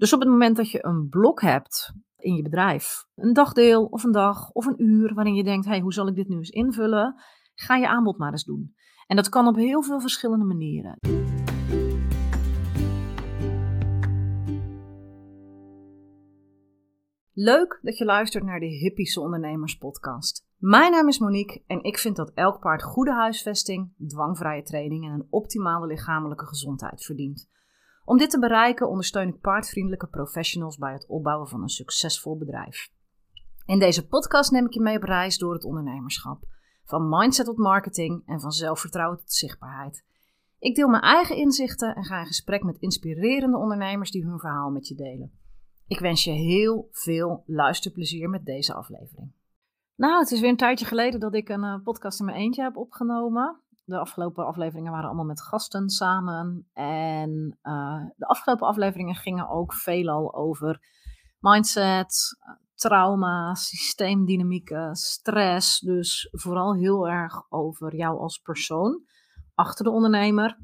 Dus op het moment dat je een blok hebt in je bedrijf, een dagdeel of een dag of een uur, waarin je denkt: hey, hoe zal ik dit nu eens invullen? Ga je aanbod maar eens doen. En dat kan op heel veel verschillende manieren. Leuk dat je luistert naar de Hippische Ondernemers Podcast. Mijn naam is Monique en ik vind dat elk paard goede huisvesting, dwangvrije training en een optimale lichamelijke gezondheid verdient. Om dit te bereiken ondersteun ik paardvriendelijke professionals bij het opbouwen van een succesvol bedrijf. In deze podcast neem ik je mee op reis door het ondernemerschap. Van mindset tot marketing en van zelfvertrouwen tot zichtbaarheid. Ik deel mijn eigen inzichten en ga in gesprek met inspirerende ondernemers die hun verhaal met je delen. Ik wens je heel veel luisterplezier met deze aflevering. Nou, het is weer een tijdje geleden dat ik een uh, podcast in mijn eentje heb opgenomen. De afgelopen afleveringen waren allemaal met gasten samen. En uh, de afgelopen afleveringen gingen ook veelal over mindset, trauma, systeemdynamieken, stress. Dus vooral heel erg over jou als persoon achter de ondernemer.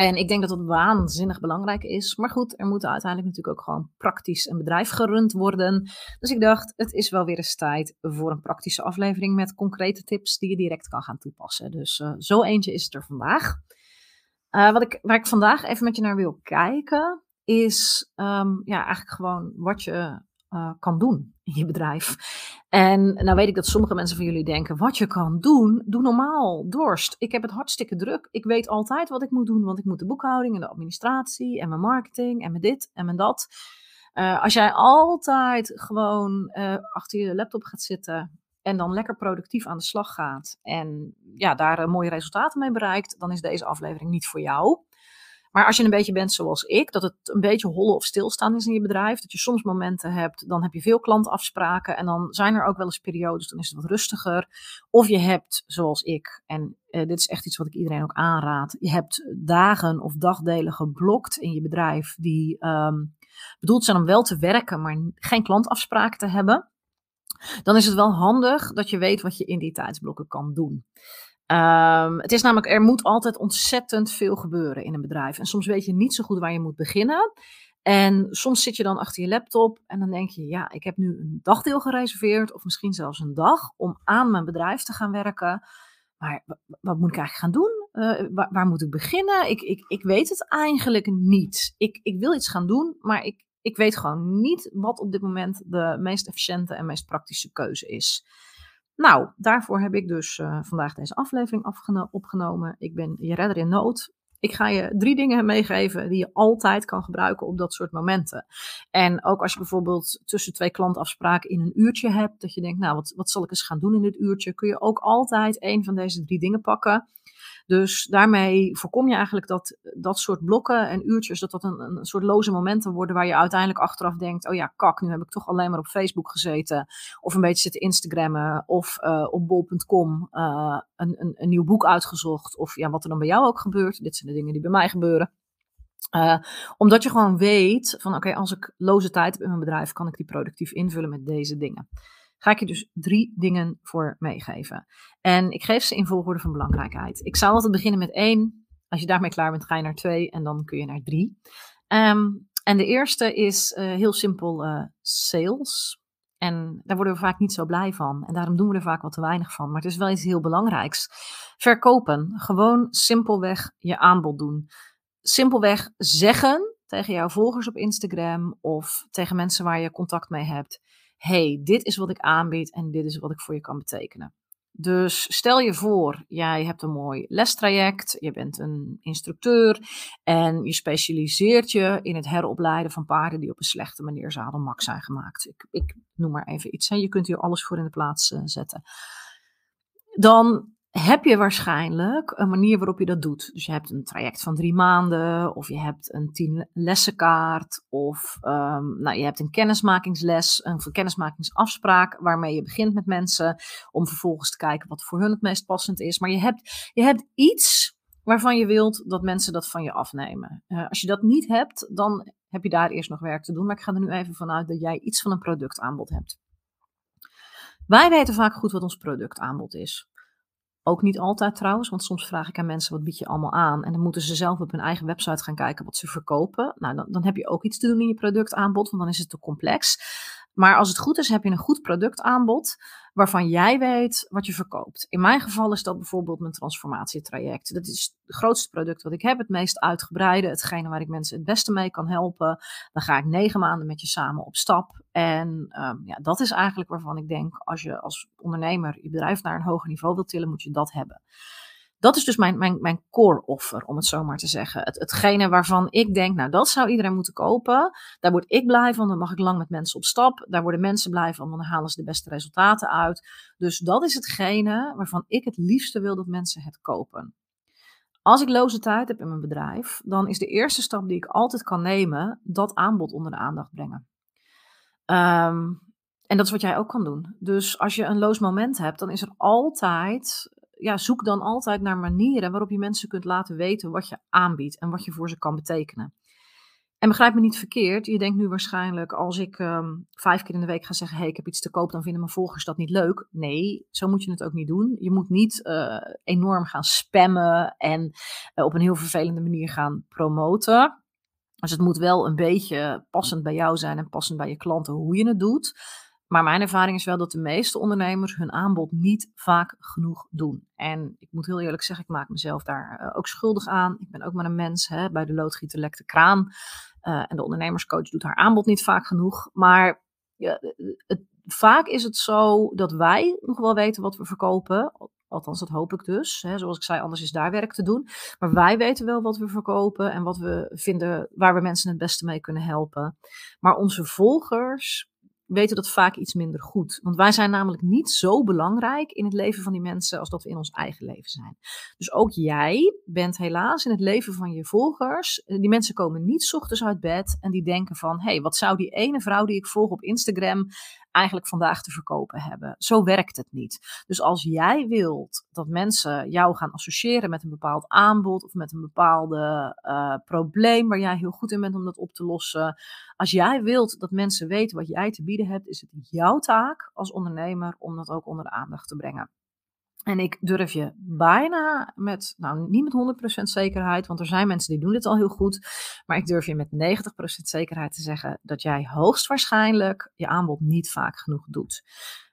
En ik denk dat dat waanzinnig belangrijk is. Maar goed, er moet uiteindelijk natuurlijk ook gewoon praktisch een bedrijf gerund worden. Dus ik dacht, het is wel weer eens tijd voor een praktische aflevering met concrete tips die je direct kan gaan toepassen. Dus uh, zo eentje is het er vandaag. Uh, wat ik, waar ik vandaag even met je naar wil kijken, is um, ja, eigenlijk gewoon wat je uh, kan doen in je bedrijf. En nou weet ik dat sommige mensen van jullie denken, wat je kan doen, doe normaal, dorst. Ik heb het hartstikke druk. Ik weet altijd wat ik moet doen, want ik moet de boekhouding en de administratie en mijn marketing en mijn dit en mijn dat. Uh, als jij altijd gewoon uh, achter je laptop gaat zitten en dan lekker productief aan de slag gaat en ja, daar mooie resultaten mee bereikt, dan is deze aflevering niet voor jou. Maar als je een beetje bent zoals ik, dat het een beetje hollen of stilstaan is in je bedrijf, dat je soms momenten hebt, dan heb je veel klantafspraken en dan zijn er ook wel eens periodes, dan is het wat rustiger. Of je hebt, zoals ik, en uh, dit is echt iets wat ik iedereen ook aanraad, je hebt dagen of dagdelen geblokt in je bedrijf die um, bedoeld zijn om wel te werken, maar geen klantafspraken te hebben. Dan is het wel handig dat je weet wat je in die tijdsblokken kan doen. Um, het is namelijk, er moet altijd ontzettend veel gebeuren in een bedrijf. En soms weet je niet zo goed waar je moet beginnen. En soms zit je dan achter je laptop en dan denk je, ja, ik heb nu een dagdeel gereserveerd, of misschien zelfs een dag, om aan mijn bedrijf te gaan werken. Maar wat moet ik eigenlijk gaan doen? Uh, waar, waar, moet ik beginnen? Ik, ik, ik weet het eigenlijk niet. Ik, ik wil iets gaan doen, maar ik, ik weet gewoon niet wat op dit moment de meest efficiënte en meest praktische keuze is. Nou, daarvoor heb ik dus uh, vandaag deze aflevering opgenomen. Ik ben je redder in nood. Ik ga je drie dingen meegeven die je altijd kan gebruiken op dat soort momenten. En ook als je bijvoorbeeld tussen twee klantafspraken in een uurtje hebt, dat je denkt, nou, wat, wat zal ik eens gaan doen in dit uurtje, kun je ook altijd een van deze drie dingen pakken. Dus daarmee voorkom je eigenlijk dat dat soort blokken en uurtjes, dat dat een, een soort loze momenten worden waar je uiteindelijk achteraf denkt, oh ja, kak, nu heb ik toch alleen maar op Facebook gezeten. Of een beetje zitten Instagrammen of uh, op bol.com uh, een, een, een nieuw boek uitgezocht. Of ja, wat er dan bij jou ook gebeurt. Dit zijn de dingen die bij mij gebeuren. Uh, omdat je gewoon weet van oké, als ik loze tijd heb in mijn bedrijf, kan ik die productief invullen met deze dingen ga ik je dus drie dingen voor meegeven. En ik geef ze in volgorde van belangrijkheid. Ik zou altijd beginnen met één. Als je daarmee klaar bent, ga je naar twee en dan kun je naar drie. Um, en de eerste is uh, heel simpel uh, sales. En daar worden we vaak niet zo blij van. En daarom doen we er vaak wat te weinig van. Maar het is wel iets heel belangrijks. Verkopen. Gewoon simpelweg je aanbod doen. Simpelweg zeggen tegen jouw volgers op Instagram of tegen mensen waar je contact mee hebt hey, dit is wat ik aanbied en dit is wat ik voor je kan betekenen. Dus stel je voor, jij hebt een mooi lestraject, je bent een instructeur en je specialiseert je in het heropleiden van paarden die op een slechte manier zadelmak zijn gemaakt. Ik, ik noem maar even iets, hè. je kunt hier alles voor in de plaats uh, zetten. Dan heb je waarschijnlijk een manier waarop je dat doet. Dus je hebt een traject van drie maanden, of je hebt een tien lessenkaart, of um, nou, je hebt een kennismakingsles, een kennismakingsafspraak waarmee je begint met mensen om vervolgens te kijken wat voor hun het meest passend is. Maar je hebt, je hebt iets waarvan je wilt dat mensen dat van je afnemen. Uh, als je dat niet hebt, dan heb je daar eerst nog werk te doen. Maar ik ga er nu even vanuit dat jij iets van een productaanbod hebt. Wij weten vaak goed wat ons productaanbod is. Ook niet altijd trouwens, want soms vraag ik aan mensen wat bied je allemaal aan. En dan moeten ze zelf op hun eigen website gaan kijken wat ze verkopen. Nou, dan, dan heb je ook iets te doen in je productaanbod, want dan is het te complex. Maar als het goed is, heb je een goed productaanbod waarvan jij weet wat je verkoopt. In mijn geval is dat bijvoorbeeld mijn transformatietraject. Dat is het grootste product wat ik heb, het meest uitgebreide, hetgene waar ik mensen het beste mee kan helpen. Dan ga ik negen maanden met je samen op stap. En um, ja, dat is eigenlijk waarvan ik denk, als je als ondernemer je bedrijf naar een hoger niveau wilt tillen, moet je dat hebben dat is dus mijn, mijn, mijn core offer, om het zo maar te zeggen. Het, hetgene waarvan ik denk, nou dat zou iedereen moeten kopen. Daar word ik blij van, dan mag ik lang met mensen op stap. Daar worden mensen blij van, dan halen ze de beste resultaten uit. Dus dat is hetgene waarvan ik het liefste wil dat mensen het kopen. Als ik loze tijd heb in mijn bedrijf, dan is de eerste stap die ik altijd kan nemen, dat aanbod onder de aandacht brengen. Ehm, en dat is wat jij ook kan doen. Dus als je een loos moment hebt, dan is er altijd ja, zoek dan altijd naar manieren waarop je mensen kunt laten weten wat je aanbiedt en wat je voor ze kan betekenen. En begrijp me niet verkeerd, je denkt nu waarschijnlijk als ik ehm, vijf keer in de week ga zeggen, hey, ik heb iets te koop, dan vinden mijn volgers dat niet leuk. Nee, zo moet je het ook niet doen. Je moet niet uh, enorm gaan spammen en uh, op een heel vervelende manier gaan promoten. Dus het moet wel een beetje passend bij jou zijn en passend bij je klanten hoe je het doet. Maar mijn ervaring is wel dat de meeste ondernemers hun aanbod niet vaak genoeg doen. En ik moet heel eerlijk zeggen, ik maak mezelf daar uh, ook schuldig aan. Ik ben ook maar een mens. Hè? Bij de loodgieter lekt de kraan. Uh, en de ondernemerscoach doet haar aanbod niet vaak genoeg. Maar ja, het, vaak is het zo dat wij nog wel weten wat we verkopen. Althans, dat hoop ik dus. Hè. Zoals ik zei, anders is daar werk te doen. Maar wij weten wel wat we verkopen en wat we vinden waar we mensen het beste mee kunnen helpen. Maar onze volgers weten dat vaak iets minder goed. Want wij zijn namelijk niet zo belangrijk in het leven van die mensen als dat we in ons eigen leven zijn. Dus ook jij bent helaas in het leven van je volgers. Eh, die mensen komen niet ochtends uit bed en die denken van, hé, hey, wat zou die ene vrouw die ik volg op Instagram eigenlijk vandaag te verkopen hebben. Zo werkt het niet. Dus als jij wilt dat mensen jou gaan associëren met een bepaald aanbod of met een bepaalde uh, probleem waar jij heel goed in bent om dat op te lossen. Als jij wilt dat mensen weten wat jij te bieden hebt, is het jouw taak als ondernemer om dat ook onder de aandacht te brengen. En ik durf je bijna met, nou niet met 100% zekerheid, want er zijn mensen die doen dit al heel goed. Maar ik durf je met 90% zekerheid te zeggen dat jij hoogstwaarschijnlijk je aanbod niet vaak genoeg doet.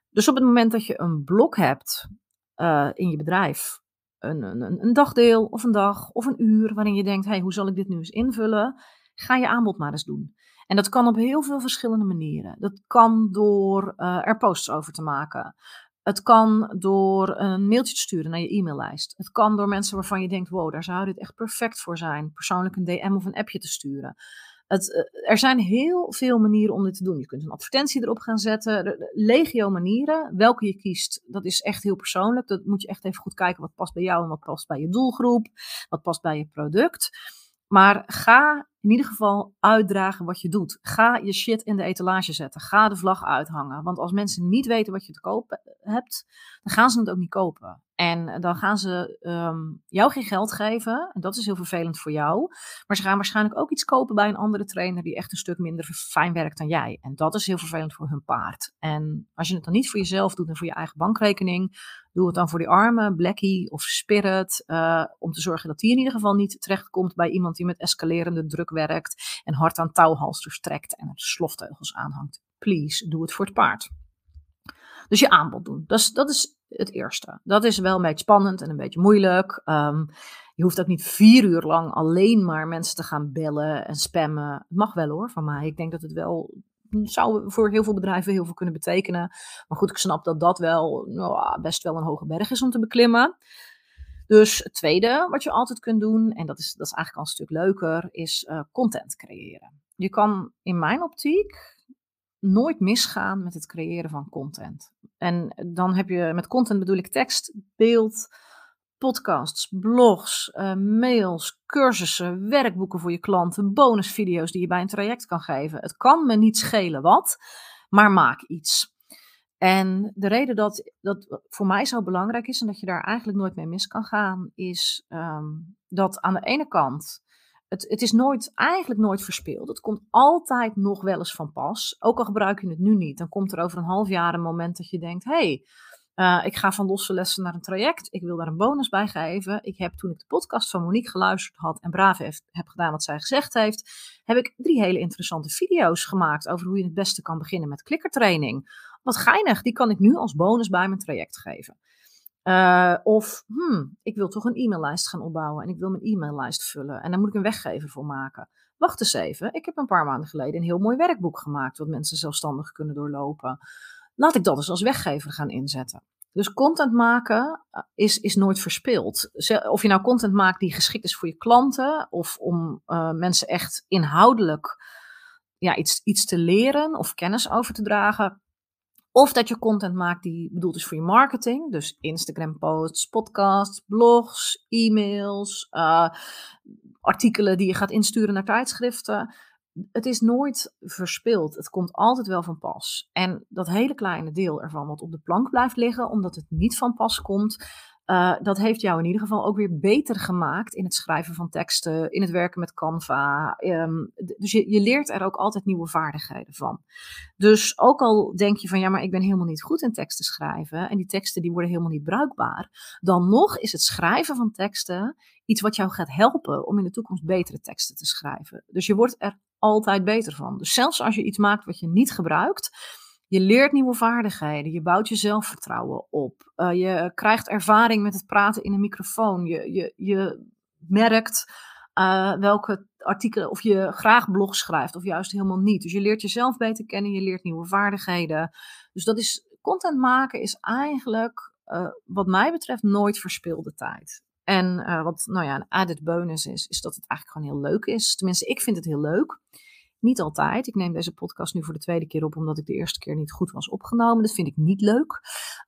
Dus op het moment dat je een blok hebt uh, in je bedrijf, een, een, een, dagdeel of een dag of een uur, waarin je denkt, hey, hoe zal ik dit nu eens invullen? Ga je aanbod maar eens doen. En dat kan op heel veel verschillende manieren. Dat kan door uh, er posts over te maken. Het kan door een mailtje te sturen naar je e-maillijst. Het kan door mensen waarvan je denkt: wow, daar zou dit echt perfect voor zijn. Persoonlijk een DM of een appje te sturen. Eh, er zijn heel veel manieren om dit te doen. Je kunt een advertentie erop gaan zetten. Legio manieren. Welke je kiest, dat is echt heel persoonlijk. Dat moet je echt even goed kijken wat past bij jou en wat past bij je doelgroep. Wat past bij je product. Maar ga in ieder geval uitdragen wat je doet. Ga je shit in de etalage zetten. Ga de vlag uithangen. Want als mensen niet weten wat je te kopen hebt, dan gaan ze het ook niet kopen. En dan gaan ze um, jou geen geld geven. En dat is heel vervelend voor jou. Maar ze gaan waarschijnlijk ook iets kopen bij een andere trainer die echt een stuk minder fijn werkt dan jij. En dat is heel vervelend voor hun paard. En als je het dan niet voor jezelf doet en voor je eigen bankrekening, doe het dan voor die armen, Blackie of Spirit. Uh, om te zorgen dat die in ieder geval niet terechtkomt bij iemand die met escalerende druk werkt en hard aan touwhalsters trekt en er slofteugels aanhangt. Please, doe het voor het paard. Dus je aanbod doen. Dat is, dat is het eerste. Dat is wel een beetje spannend en een beetje moeilijk. Um, je hoeft ook niet vier uur lang alleen maar mensen te gaan bellen en spammen. Het mag wel hoor, van mij. Ik denk dat het wel zou voor heel veel bedrijven heel veel kunnen betekenen. Maar goed, ik snap dat dat wel nou, best wel een hoge berg is om te beklimmen. Dus het tweede wat je altijd kunt doen, en dat is, dat is eigenlijk al een stuk leuker, is uh, content creëren. Je kan in mijn optiek nooit misgaan met het creëren van content. En dan heb je met content bedoel ik tekst, beeld, podcasts, blogs, uh, mails, cursussen, werkboeken voor je klanten, bonusvideo's die je bij een traject kan geven. Het kan me niet schelen wat, maar maak iets. En de reden dat dat voor mij zo belangrijk is en dat je daar eigenlijk nooit mee mis kan gaan, is um, dat aan de ene kant het, het is nooit, eigenlijk nooit verspeeld. Het komt altijd nog wel eens van pas. Ook al gebruik je het nu niet, dan komt er over een half jaar een moment dat je denkt: hey, Uh, ik ga van losse lessen naar een traject. Ik wil daar een bonus bij geven. Ik heb toen ik de podcast van Monique geluisterd had en braaf heeft, heb gedaan wat zij gezegd heeft, heb ik drie hele interessante video's gemaakt over hoe je het beste kan beginnen met klikkertraining. Wat geinig, die kan ik nu als bonus bij mijn traject geven. Uh, of, hmm, ik wil toch een e-maillijst gaan opbouwen en ik wil mijn e-maillijst vullen en daar moet ik een weggever voor maken. Wacht eens even, ik heb een paar maanden geleden een heel mooi werkboek gemaakt wat mensen zelfstandig kunnen doorlopen. Laat ik dat eens als weggever gaan inzetten. Dus content maken eh, is, is nooit verspild. Of je nou content maakt die geschikt is voor je klanten, of om uh, mensen echt inhoudelijk ja, iets, iets te leren of kennis over te dragen. Of dat je content maakt die bedoeld is voor je marketing. Dus Instagram posts, podcasts, blogs, e-mails, uh, artikelen die je gaat insturen naar tijdschriften het is nooit verspild. Het komt altijd wel van pas. En dat hele kleine deel ervan wat op de plank blijft liggen, omdat het niet van pas komt, uh, dat heeft jou in ieder geval ook weer beter gemaakt in het schrijven van teksten, in het werken met Canva. Um, dus je, je leert er ook altijd nieuwe vaardigheden van. Dus ook al denk je van ja, maar ik ben helemaal niet goed in teksten schrijven en die teksten die worden helemaal niet bruikbaar, dan nog is het schrijven van teksten iets wat jou gaat helpen om in de toekomst betere teksten te schrijven. Dus je wordt er altijd beter van. Dus zelfs als je iets maakt wat je niet gebruikt, je leert nieuwe vaardigheden, je bouwt je zelfvertrouwen op, uh, je krijgt ervaring met het praten in een microfoon, je, je, je merkt uh, welke artikelen, of je graag blogs schrijft of juist helemaal niet. Dus je leert jezelf beter kennen, je leert nieuwe vaardigheden. Dus dat is, content maken is eigenlijk, uh, wat mij betreft, nooit verspilde tijd. En uh, wat nou ja, een added bonus is, is dat het eigenlijk gewoon heel leuk is. Tenminste, ik vind het heel leuk. Niet altijd. Ik neem deze podcast nu voor de tweede keer op, omdat ik de eerste keer niet goed was opgenomen. Dat vind ik niet leuk.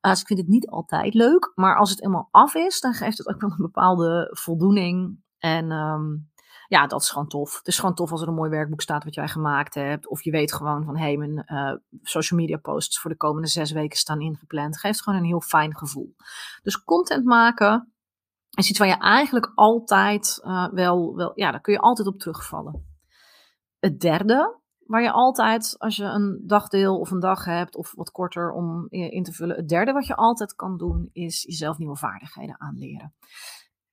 Uh, dus ik vind het niet altijd leuk. Maar als het helemaal af is, dan geeft het ook wel een bepaalde voldoening. En um, ja, dat is gewoon tof. Het is gewoon tof als er een mooi werkboek staat wat jij gemaakt hebt. Of je weet gewoon van, hé, hey, mijn uh, social media posts voor de komende zes weken staan ingepland. Geeft gewoon een heel fijn gevoel. Dus content maken is iets waar je eigenlijk altijd uh, wel, wel, ja, daar kun je altijd op terugvallen. Het derde, waar je altijd, als je een dagdeel of een dag hebt, of wat korter om in te vullen, het derde wat je altijd kan doen, is jezelf nieuwe vaardigheden aanleren.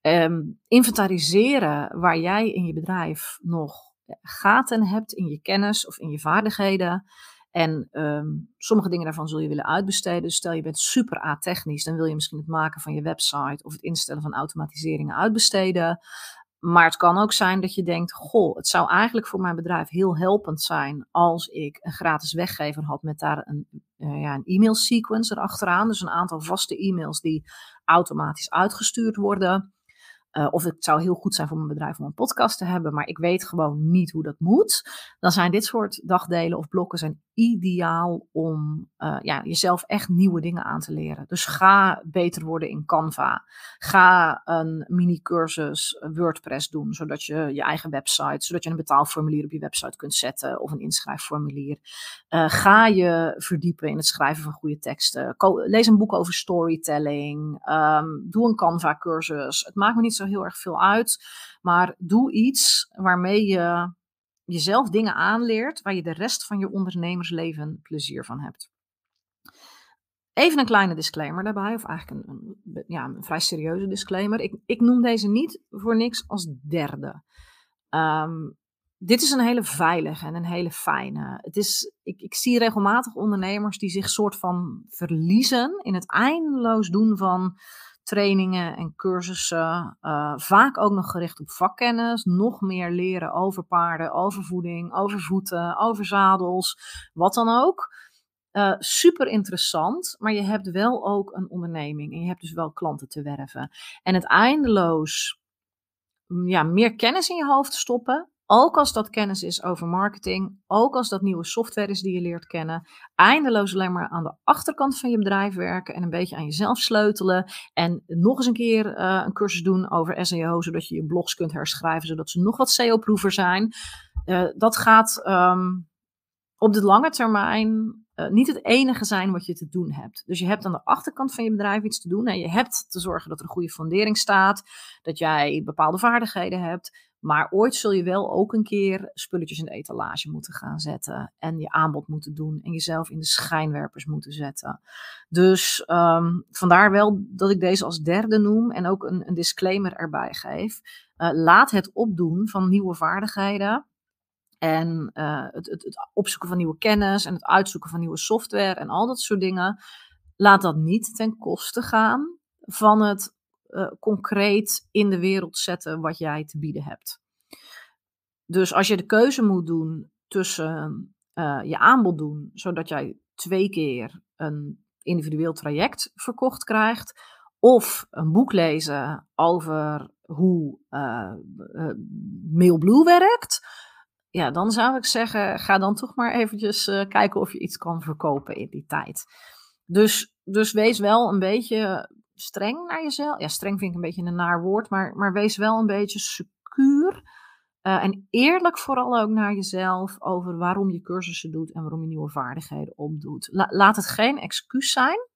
Um, inventariseren waar jij in je bedrijf nog gaten hebt in je kennis of in je vaardigheden. En um, sommige dingen daarvan zul je willen uitbesteden. Dus stel je bent super a-technisch, dan wil je misschien het maken van je website of het instellen van automatiseringen uitbesteden. Maar het kan ook zijn dat je denkt: Goh, het zou eigenlijk voor mijn bedrijf heel helpend zijn als ik een gratis weggever had met daar een, uh, ja, een e-mail sequence erachteraan. Dus een aantal vaste e-mails die automatisch uitgestuurd worden. Uh, of het zou heel goed zijn voor mijn bedrijf om een podcast te hebben, maar ik weet gewoon niet hoe dat moet. Dan zijn dit soort dagdelen of blokken zijn ideaal om uh, ja, jezelf echt nieuwe dingen aan te leren. Dus ga beter worden in Canva. Ga een mini-cursus WordPress doen, zodat je je eigen website, zodat je een betaalformulier op je website kunt zetten of een inschrijfformulier. Ga je verdiepen in het schrijven van goede teksten. lees een boek over storytelling. Um, doe een Canva-cursus. Het maakt me niet zo heel erg veel uit, maar doe iets waarmee je jezelf dingen aanleert waar je de rest van je ondernemersleven plezier van hebt. Even een kleine disclaimer daarbij, of eigenlijk een, ja, een vrij serieuze disclaimer. Ik, ik, noem deze niet voor niks als derde. Um, dit is een hele veilige en een hele fijne. Het is, ik, ik zie regelmatig ondernemers die zich soort van verliezen in het eindeloos doen van trainingen en cursussen. Uh, vaak ook nog gericht op vakkennis. Nog meer leren over paarden, over voeding, over voeten, over zadels, wat dan ook. Uh, super interessant, maar je hebt wel ook een onderneming en je hebt dus wel klanten te werven. En het eindeloos ja, meer kennis in je hoofd stoppen, ook als dat kennis is over marketing, ook als dat nieuwe software is die je leert kennen, eindeloos alleen maar aan de achterkant van je bedrijf werken en een beetje aan jezelf sleutelen. En nog eens een keer uh, een cursus doen over SEO, zodat je je blogs kunt herschrijven, zodat ze nog wat SEO-proever zijn. Uh, dat gaat um, op de lange termijn uh, niet het enige zijn wat je te doen hebt. Dus je hebt aan de achterkant van je bedrijf iets te doen en je hebt te zorgen dat er een goede fundering staat, dat jij bepaalde vaardigheden hebt. Maar ooit zul je wel ook een keer spulletjes in de etalage moeten gaan zetten. En je aanbod moeten doen. En jezelf in de schijnwerpers moeten zetten. Dus um, vandaar wel dat ik deze als derde noem. En ook een, een disclaimer erbij geef. Uh, laat het opdoen van nieuwe vaardigheden. En uh, het, het, het opzoeken van nieuwe kennis. En het uitzoeken van nieuwe software. En al dat soort dingen. Laat dat niet ten koste gaan van het uh, concreet in de wereld zetten wat jij te bieden hebt. Dus als je de keuze moet doen tussen uh, je aanbod doen, zodat jij twee keer een individueel traject verkocht krijgt, of een boek lezen over hoe uh, Mailblue werkt, ja, dan zou ik zeggen, ga dan toch maar eventjes kijken of je iets kan verkopen in die tijd. Dus, dus wees wel een beetje streng naar jezelf. Ja, streng vind ik een beetje een naar woord, maar, maar wees wel een beetje secuur. Uh, en eerlijk vooral ook naar jezelf over waarom je cursussen doet en waarom je nieuwe vaardigheden opdoet. La laat het geen excuus zijn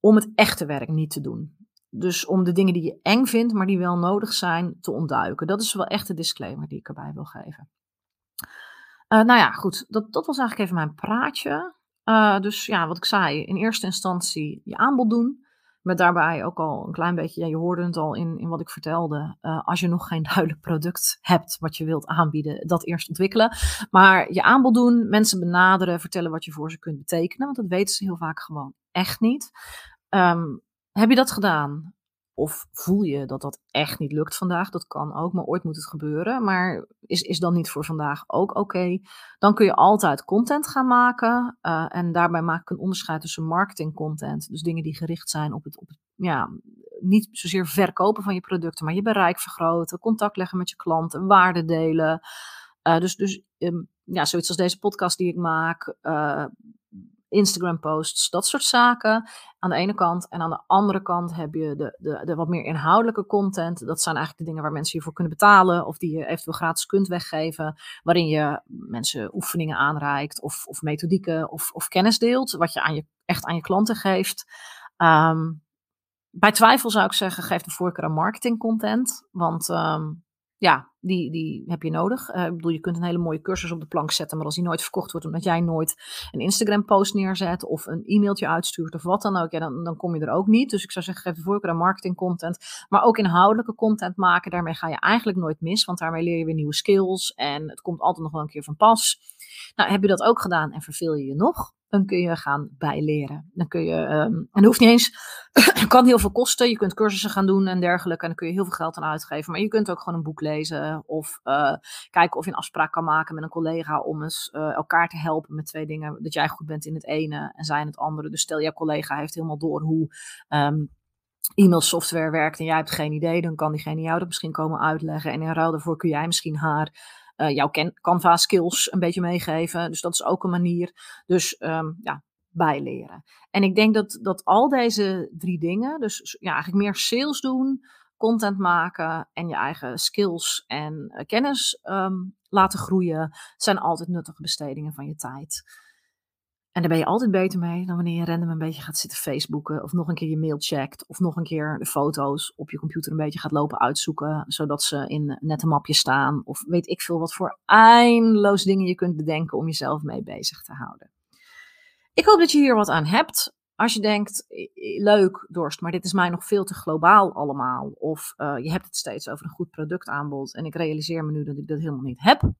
om het echte werk niet te doen. Dus om de dingen die je eng vindt, maar die wel nodig zijn, te ontduiken. Dat is wel echt de disclaimer die ik erbij wil geven. Uh, nou ja, goed. Dat, dat was eigenlijk even mijn praatje. Uh, dus ja, wat ik zei, in eerste instantie je aanbod doen. Met daarbij ook al een klein beetje, ja, je hoorde het al in, in wat ik vertelde. Uh, als je nog geen duidelijk product hebt wat je wilt aanbieden, dat eerst ontwikkelen. Maar je aanbod doen, mensen benaderen, vertellen wat je voor ze kunt betekenen. Want dat weten ze heel vaak gewoon echt niet. Um, heb je dat gedaan? Of voel je dat dat echt niet lukt vandaag? Dat kan ook, maar ooit moet het gebeuren. Maar is, is dan niet voor vandaag ook oké? Dan kun je altijd content gaan maken. Uh, en daarbij maak ik een onderscheid tussen marketing content. Dus dingen die gericht zijn op het, op het ja, niet zozeer verkopen van je producten, maar je bereik vergroten, contact leggen met je klanten, waarde delen. Uh, dus dus um, ja, zoiets als deze podcast die ik maak. Uh, Instagram posts, dat soort zaken aan de ene kant. En aan de andere kant heb je de, de, de wat meer inhoudelijke content. Dat zijn eigenlijk de dingen waar mensen je voor kunnen betalen of die je eventueel gratis kunt weggeven. Waarin je mensen oefeningen aanreikt of, of methodieken of, of kennis deelt, wat je, aan je echt aan je klanten geeft. Um, bij twijfel zou ik zeggen, geef de voorkeur aan marketing content. Want um, ja, die, die heb je nodig. Uh, ik bedoel, je kunt een hele mooie cursus op de plank zetten, maar als die nooit verkocht wordt omdat jij nooit een Instagram-post neerzet of een e-mailtje uitstuurt of wat dan ook, ja, dan, dan kom je er ook niet. Dus ik zou zeggen, geef de voorkeur aan marketing content, maar ook inhoudelijke content maken. Daarmee ga je eigenlijk nooit mis, want daarmee leer je weer nieuwe skills en het komt altijd nog wel een keer van pas. Nou, heb je dat ook gedaan en verveel je je nog? Dan kun je gaan bijleren. Dan kun je, um, en hoeft niet eens, kan heel veel kosten. Je kunt cursussen gaan doen en dergelijke. En dan kun je heel veel geld aan uitgeven. Maar je kunt ook gewoon een boek lezen. Of uh, kijken of je een afspraak kan maken met een collega om eens uh, elkaar te helpen met twee dingen. Dat jij goed bent in het ene en zij in het andere. Dus stel, jouw collega heeft helemaal door hoe. Um, e-mail software werkt en jij hebt geen idee, dan kan diegene jou dat misschien komen uitleggen. En in ruil daarvoor kun jij misschien haar uh, jouw Canva skills een beetje meegeven. Dus dat is ook een manier. Dus um, ja, bijleren. En ik denk dat, dat al deze drie dingen, dus ja, eigenlijk meer sales doen, content maken en je eigen skills en uh, kennis um, laten groeien, zijn altijd nuttige bestedingen van je tijd. En daar ben je altijd beter mee dan wanneer je random een beetje gaat zitten Facebooken. Of nog een keer je mail checkt. Of nog een keer de foto's op je computer een beetje gaat lopen uitzoeken. Zodat ze in net een mapje staan. Of weet ik veel wat voor eindeloos dingen je kunt bedenken om jezelf mee bezig te houden. Ik hoop dat je hier wat aan hebt. Als je denkt, leuk Dorst, maar dit is mij nog veel te globaal allemaal. Of uh, je hebt het steeds over een goed productaanbod. En ik realiseer me nu dat ik dat helemaal niet heb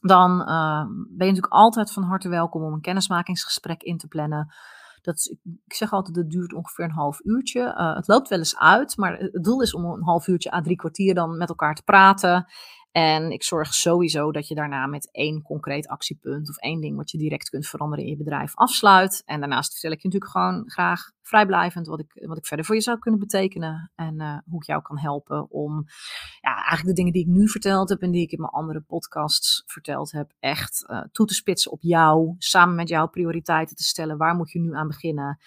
dan uh, ben je natuurlijk altijd van harte welkom om een kennismakingsgesprek in te plannen. Dat ik zeg altijd, dat duurt ongeveer een half uurtje. Uh, het loopt wel eens uit, maar het doel is om een half uurtje à drie kwartier dan met elkaar te praten. En ik zorg sowieso dat je daarna met één concreet actiepunt of één ding wat je direct kunt veranderen in je bedrijf afsluit. En daarnaast vertel ik je natuurlijk gewoon graag vrijblijvend wat ik, wat ik verder voor je zou kunnen betekenen. En uh, hoe ik jou kan helpen om ja, eigenlijk de dingen die ik nu verteld heb en die ik in mijn andere podcasts verteld heb, echt uh, toe te spitsen op jou. Samen met jouw prioriteiten te stellen. Waar moet je nu aan beginnen?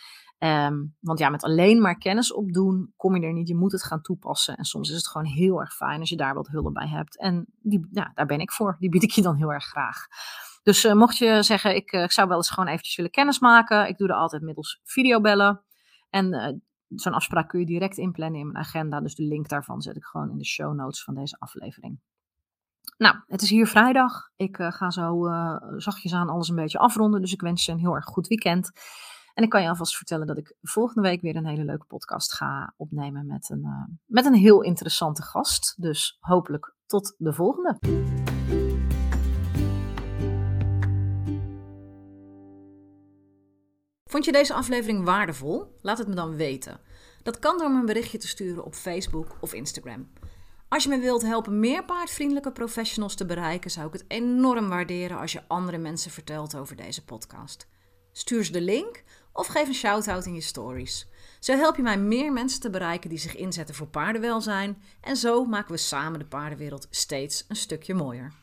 Um, want ja, met alleen maar kennis opdoen kom je er niet. Je moet het gaan toepassen. En soms is het gewoon heel erg fijn als je daar wat hulp bij hebt. En die, daar ben ik voor. Die bied ik je dan heel erg graag. Dus uh, mocht je zeggen, ik, uh, ik, zou wel eens gewoon eventjes willen kennismaken. Ik doe dat altijd middels videobellen. En uh, zo'n afspraak kun je direct inplannen in mijn agenda. Dus de link daarvan zet ik gewoon in de show notes van deze aflevering. Nou, het is hier vrijdag. Ik ga zo zachtjes aan alles een beetje afronden. Dus ik wens je een heel erg goed weekend. En ik kan je alvast vertellen dat ik volgende week weer een hele leuke podcast ga opnemen met een, uh, met een heel interessante gast. Dus hopelijk tot de volgende. Vond je deze aflevering waardevol? Laat het me dan weten. Dat kan door me een berichtje te sturen op Facebook of Instagram. Als je me wilt helpen meer paardvriendelijke professionals te bereiken, zou ik het enorm waarderen als je andere mensen vertelt over deze podcast. Stuur ze de link of geef een shout-out in je stories. Zo help je mij meer mensen te bereiken die zich inzetten voor paardenwelzijn en zo maken we samen de paardenwereld steeds een stukje mooier.